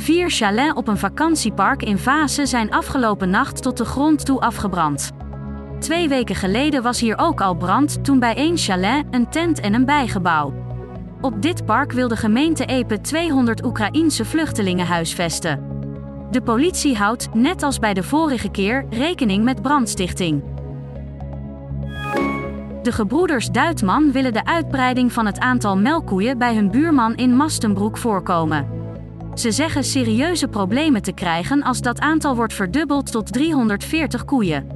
Vier chalets op een vakantiepark in Vaassen zijn afgelopen nacht tot de grond toe afgebrand. Twee weken geleden was hier ook al brand toen bij één chalet, een tent en een bijgebouw. Op dit park wil de gemeente Epe 200 Oekraïense vluchtelingen huisvesten. De politie houdt, net als bij de vorige keer, rekening met brandstichting. De gebroeders Duitman willen de uitbreiding van het aantal melkkoeien bij hun buurman in Mastenbroek voorkomen. Ze zeggen serieuze problemen te krijgen als dat aantal wordt verdubbeld tot 340 koeien.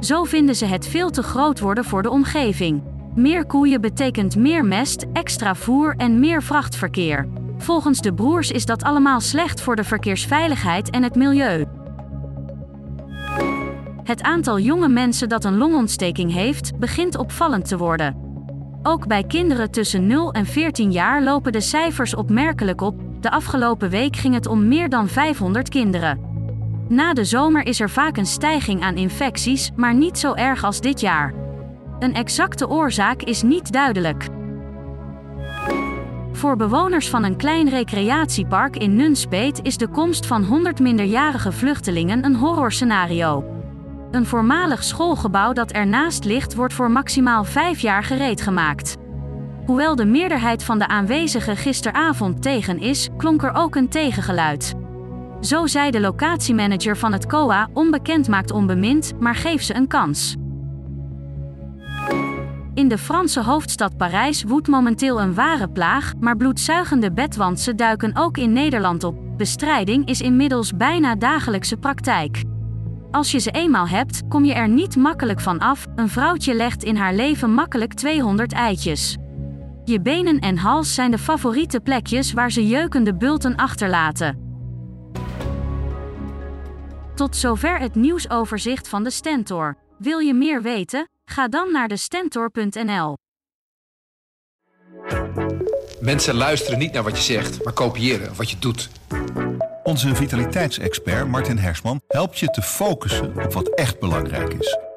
Zo vinden ze het veel te groot worden voor de omgeving. Meer koeien betekent meer mest, extra voer en meer vrachtverkeer. Volgens de broers is dat allemaal slecht voor de verkeersveiligheid en het milieu. Het aantal jonge mensen dat een longontsteking heeft, begint opvallend te worden. Ook bij kinderen tussen 0 en 14 jaar lopen de cijfers opmerkelijk op. De afgelopen week ging het om meer dan 500 kinderen. Na de zomer is er vaak een stijging aan infecties, maar niet zo erg als dit jaar. Een exacte oorzaak is niet duidelijk. Voor bewoners van een klein recreatiepark in Nunspeet is de komst van 100 minderjarige vluchtelingen een horrorscenario. Een voormalig schoolgebouw dat ernaast ligt wordt voor maximaal vijf jaar gereed gemaakt. Hoewel de meerderheid van de aanwezigen gisteravond tegen is, klonk er ook een tegengeluid. Zo zei de locatiemanager van het COA: onbekend maakt onbemind, maar geef ze een kans. In de Franse hoofdstad Parijs woedt momenteel een ware plaag, maar bloedzuigende bedwantsen duiken ook in Nederland op. Bestrijding is inmiddels bijna dagelijkse praktijk. Als je ze eenmaal hebt, kom je er niet makkelijk van af. Een vrouwtje legt in haar leven makkelijk 200 eitjes. Je benen en hals zijn de favoriete plekjes waar ze jeukende bulten achterlaten. Tot zover het nieuwsoverzicht van de Stentor. Wil je meer weten? Ga dan naar de stentor.nl. Mensen luisteren niet naar wat je zegt, maar kopiëren wat je doet. Onze vitaliteitsexpert Martin Hersman helpt je te focussen op wat echt belangrijk is.